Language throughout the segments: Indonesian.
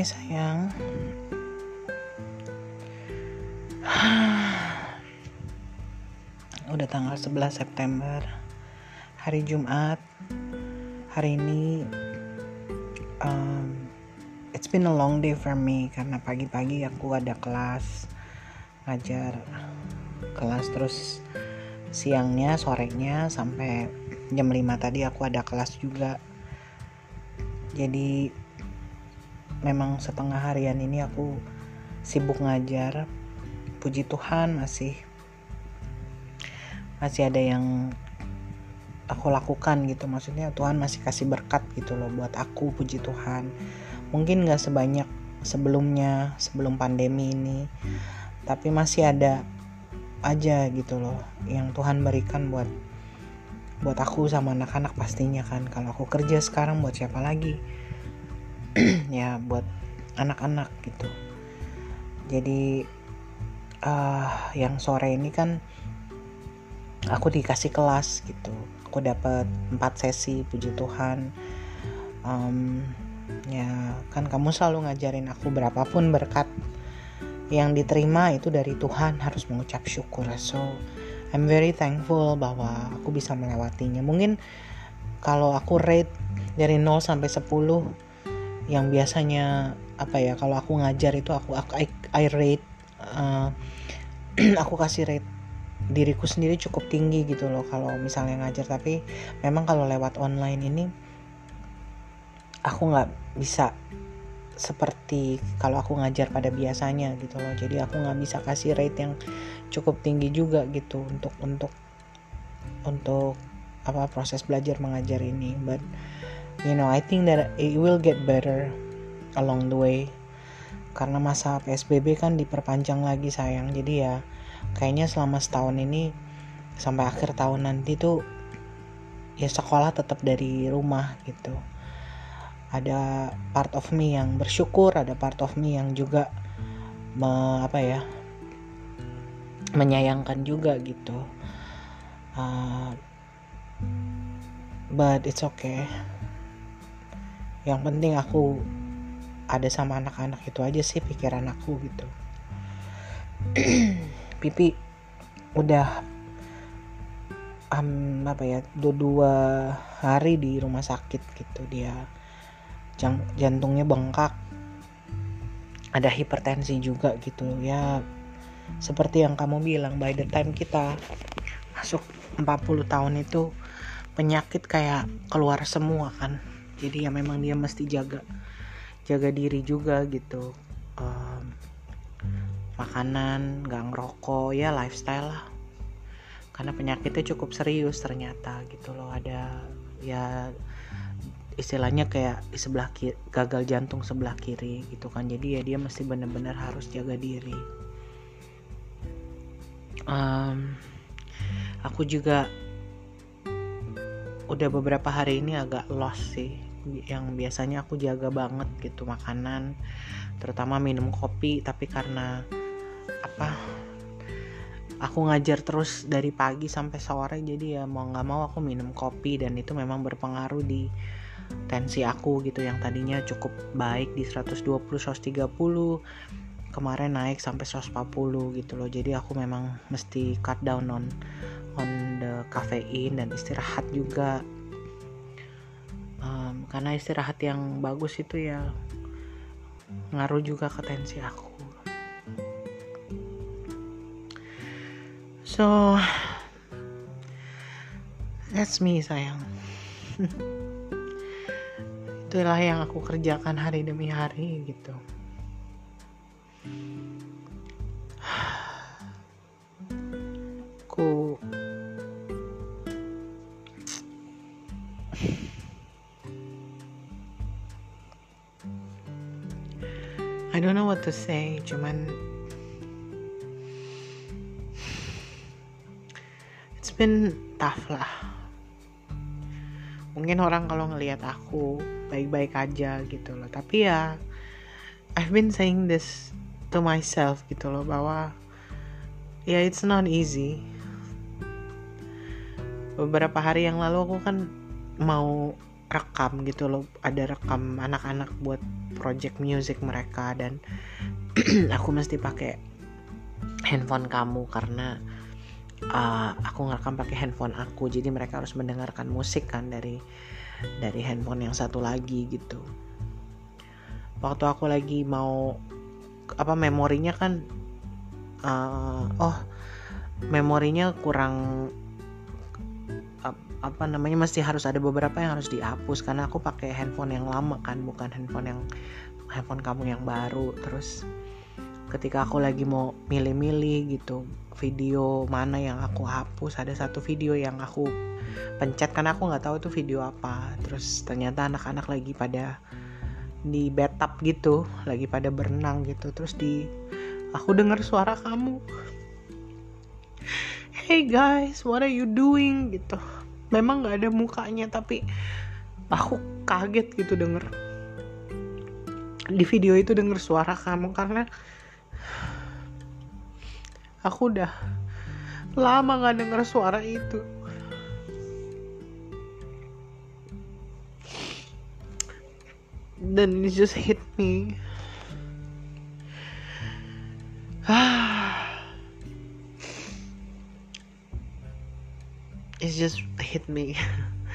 Hai sayang. Udah tanggal 11 September. Hari Jumat. Hari ini um, It's been a long day for me Karena pagi-pagi aku ada kelas Ngajar Kelas terus Siangnya, sorenya Sampai jam 5 tadi aku ada kelas juga. Jadi memang setengah harian ini aku sibuk ngajar. Puji Tuhan masih masih ada yang aku lakukan gitu. Maksudnya Tuhan masih kasih berkat gitu loh buat aku puji Tuhan. Mungkin gak sebanyak sebelumnya sebelum pandemi ini tapi masih ada aja gitu loh yang Tuhan berikan buat buat aku sama anak-anak pastinya kan. Kalau aku kerja sekarang buat siapa lagi ya buat anak-anak gitu. Jadi uh, yang sore ini kan aku dikasih kelas gitu. Aku dapat empat sesi puji Tuhan. Um, ya kan kamu selalu ngajarin aku berapapun berkat yang diterima itu dari Tuhan. Harus mengucap syukur. So I'm very thankful bahwa aku bisa melewatinya. Mungkin kalau aku rate dari 0 sampai 10 yang biasanya apa ya kalau aku ngajar itu aku aku I, I rate uh, aku kasih rate diriku sendiri cukup tinggi gitu loh kalau misalnya ngajar. Tapi memang kalau lewat online ini aku nggak bisa seperti kalau aku ngajar pada biasanya gitu loh. Jadi aku nggak bisa kasih rate yang cukup tinggi juga gitu untuk untuk untuk apa proses belajar mengajar ini. But you know I think that it will get better along the way. Karena masa PSBB kan diperpanjang lagi sayang. Jadi ya kayaknya selama setahun ini sampai akhir tahun nanti tuh ya sekolah tetap dari rumah gitu. Ada part of me yang bersyukur ada part of me yang juga me, apa ya menyayangkan juga gitu. Uh, but it's okay yang penting aku ada sama anak-anak itu aja sih pikiran aku gitu. Pipi udah um, apa ya dua, dua hari di rumah sakit gitu. Dia jang, jantungnya bengkak. Ada hipertensi juga gitu. Ya seperti yang kamu bilang by the time kita masuk 40 tahun itu penyakit kayak keluar semua kan jadi ya memang dia mesti jaga jaga diri juga gitu. Um, makanan nggak ngerokok ya lifestyle lah. Karena penyakitnya cukup serius ternyata gitu loh. Ada ya istilahnya kayak sebelah kiri, gagal jantung sebelah kiri gitu kan. Jadi ya dia mesti benar-benar harus jaga diri. Um, aku juga udah beberapa hari ini agak lost sih yang biasanya aku jaga banget gitu makanan terutama minum kopi tapi karena apa aku ngajar terus dari pagi sampai sore jadi ya mau nggak mau aku minum kopi dan itu memang berpengaruh di tensi aku gitu yang tadinya cukup baik di 120 130 kemarin naik sampai 140 gitu loh. Jadi aku memang mesti cut down on on the caffeine dan istirahat juga um, karena istirahat yang bagus itu ya ngaruh juga ke tensi aku. So that's me sayang. Itulah yang aku kerjakan hari demi hari gitu I don't know what to say cuman it's been tough lah. Mungkin orang kalau ngelihat aku baik-baik aja gitu loh. Tapi ya I've been saying this to myself gitu loh bahwa ya it's not easy. Beberapa hari yang lalu aku kan mau rekam gitu loh. Ada rekam anak-anak buat project music mereka dan aku mesti pakai handphone kamu karena uh, aku ngerekam pakai handphone aku. Jadi mereka harus mendengarkan musik kan dari dari handphone yang satu lagi gitu. Waktu aku lagi mau apa memorinya kan uh, oh memorinya kurang apa namanya masih harus ada beberapa yang harus dihapus. Karena aku pakai handphone yang lama kan bukan handphone yang handphone kamu yang baru. Terus ketika aku lagi mau milih-milih gitu video mana yang aku hapus ada satu video yang aku pencet karena aku nggak tahu itu video apa. Terus ternyata anak-anak lagi pada di bathtub gitu lagi pada berenang gitu. Terus di aku dengar suara kamu. Hey guys what are you doing? Gitu memang nggak ada mukanya tapi aku kaget gitu denger. Di video itu denger suara kamu karena aku udah lama nggak denger suara itu. Dan it just hit me it's just hit me.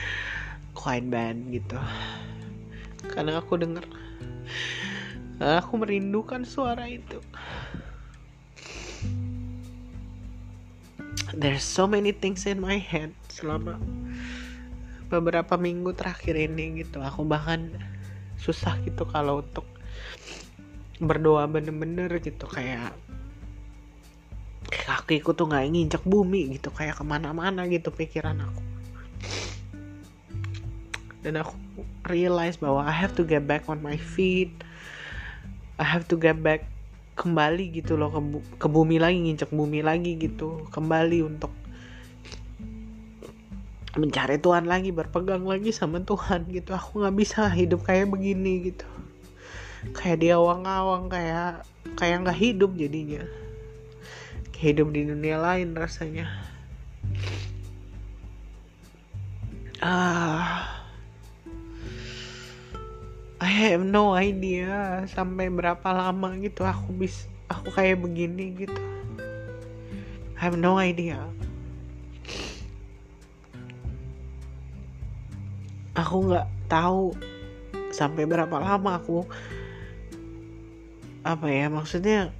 Quite bad gitu. Karena aku dengar aku merindukan suara itu. There's so many things in my head selama beberapa minggu terakhir ini gitu. Aku bahkan susah gitu kalau untuk berdoa bener-bener gitu. Kayak kakiku tuh nggak nginjek bumi gitu kayak ke mana-mana gitu pikiran aku. Dan aku realize bahwa I have to get back on my feet. I have to get back kembali gitu loh ke, bu ke bumi lagi nginjek bumi lagi gitu kembali untuk mencari Tuhan lagi berpegang lagi sama Tuhan gitu. Aku nggak bisa hidup kayak begini gitu. Kayak di awang-awang kayak kayak nggak hidup jadinya hidup di dunia lain rasanya. Ah. I have no idea sampai berapa lama gitu aku bis aku kayak begini gitu. I have no idea. Aku nggak tahu sampai berapa lama aku apa ya maksudnya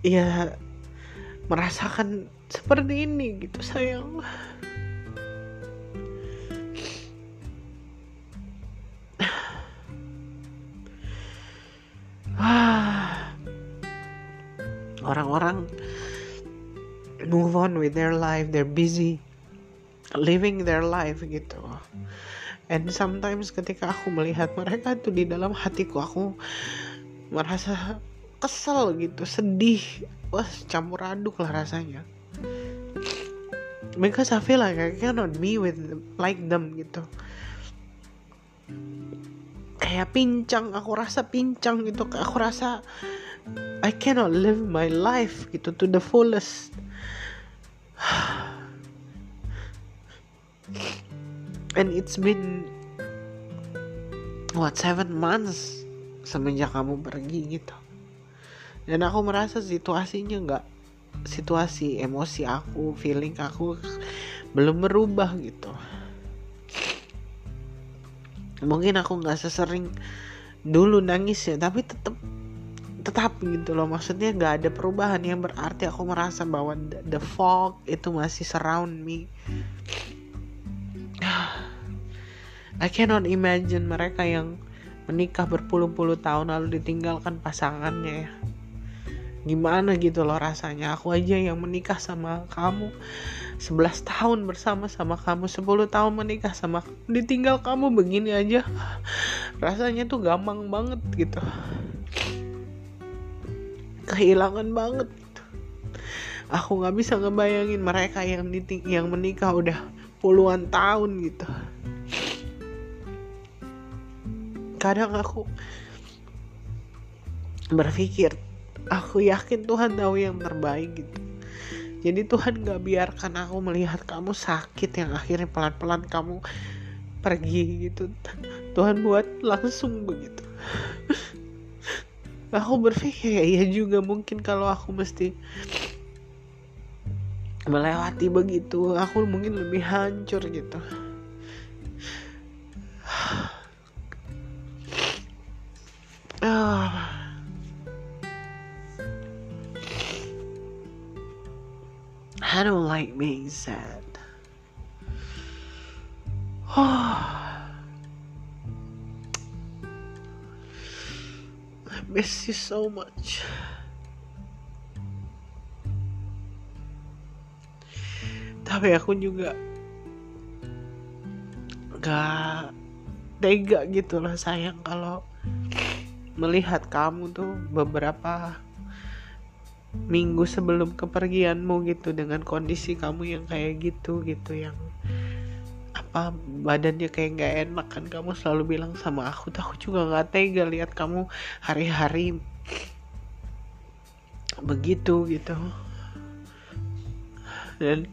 ya merasakan seperti ini gitu sayang. Orang-orang move on with their life they're busy living their life gitu. And sometimes ketika aku melihat mereka tuh di dalam hatiku aku merasa kesel gitu sedih. Wah campur aduk lah rasanya. Because I feel like I cannot be with like them gitu. Kayak pincang aku rasa pincang gitu. Aku rasa I cannot live my life gitu to the fullest. And it's been what seven months semenjak kamu pergi gitu dan aku merasa situasinya nggak situasi emosi aku feeling aku belum berubah gitu. Mungkin aku nggak sesering dulu nangis ya tapi tetap tetap gitu loh. Maksudnya nggak ada perubahan yang berarti aku merasa bahwa the, fog itu masih surround me. I cannot imagine mereka yang menikah berpuluh-puluh tahun lalu ditinggalkan pasangannya ya gimana gitu loh rasanya? Aku aja yang menikah sama kamu. 11 tahun bersama sama kamu 10 tahun menikah sama ditinggal kamu begini aja. Rasanya tuh gampang banget gitu. Kehilangan banget gitu. aku nggak bisa ngebayangin mereka yang diting yang menikah udah puluhan tahun gitu. Kadang aku berpikir aku yakin Tuhan tahu yang terbaik gitu. Jadi Tuhan gak biarkan aku melihat kamu sakit yang akhirnya pelan-pelan kamu pergi gitu. Tuhan buat langsung begitu. Aku berpikir ya iya juga mungkin kalau aku mesti melewati begitu aku mungkin lebih hancur gitu I don't like being sad. miss you so much. Tapi aku juga gak tega gitu lah sayang kalau melihat kamu tuh beberapa minggu sebelum kepergianmu gitu dengan kondisi kamu yang kayak gitu gitu yang apa badannya kayak nggak enak kan. Kamu selalu bilang sama aku tuh aku juga nggak tega lihat kamu hari-hari begitu gitu. Dan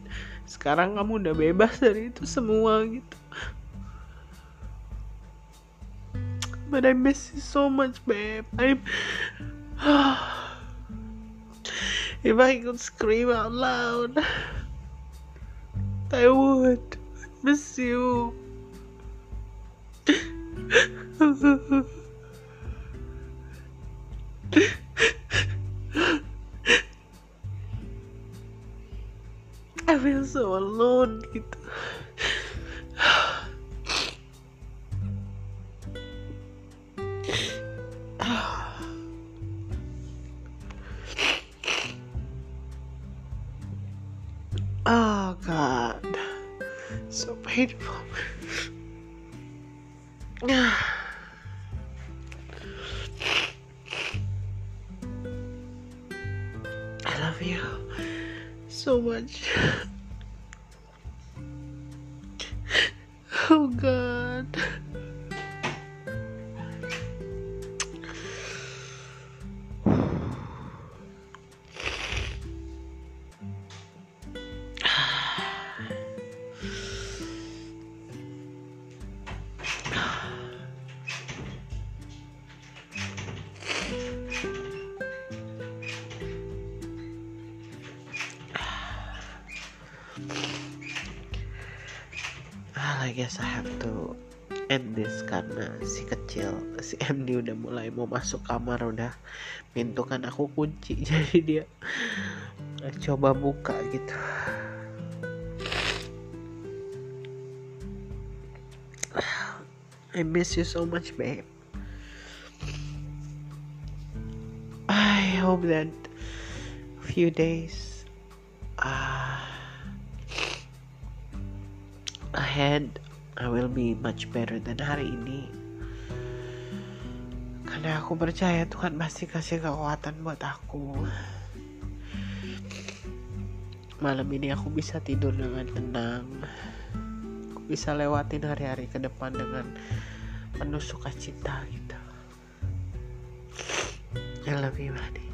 sekarang kamu udah bebas dari itu semua gitu. But I miss you so much babe. I'm if I could scream out loud I would miss you. I feel so alone gitu. I love you so much. Oh God. Guess I have to end this karena si kecil si MD udah mulai mau masuk kamar udah pintu kan aku kunci. Jadi dia coba buka gitu. I miss you so much babe. I hope that few days uh, ahead I will be much better than hari ini. Karena aku percaya Tuhan pasti kasih kekuatan buat aku. Malam ini aku bisa tidur dengan tenang. Aku bisa lewatin hari-hari ke depan dengan penuh sukacita gitu. I love you honey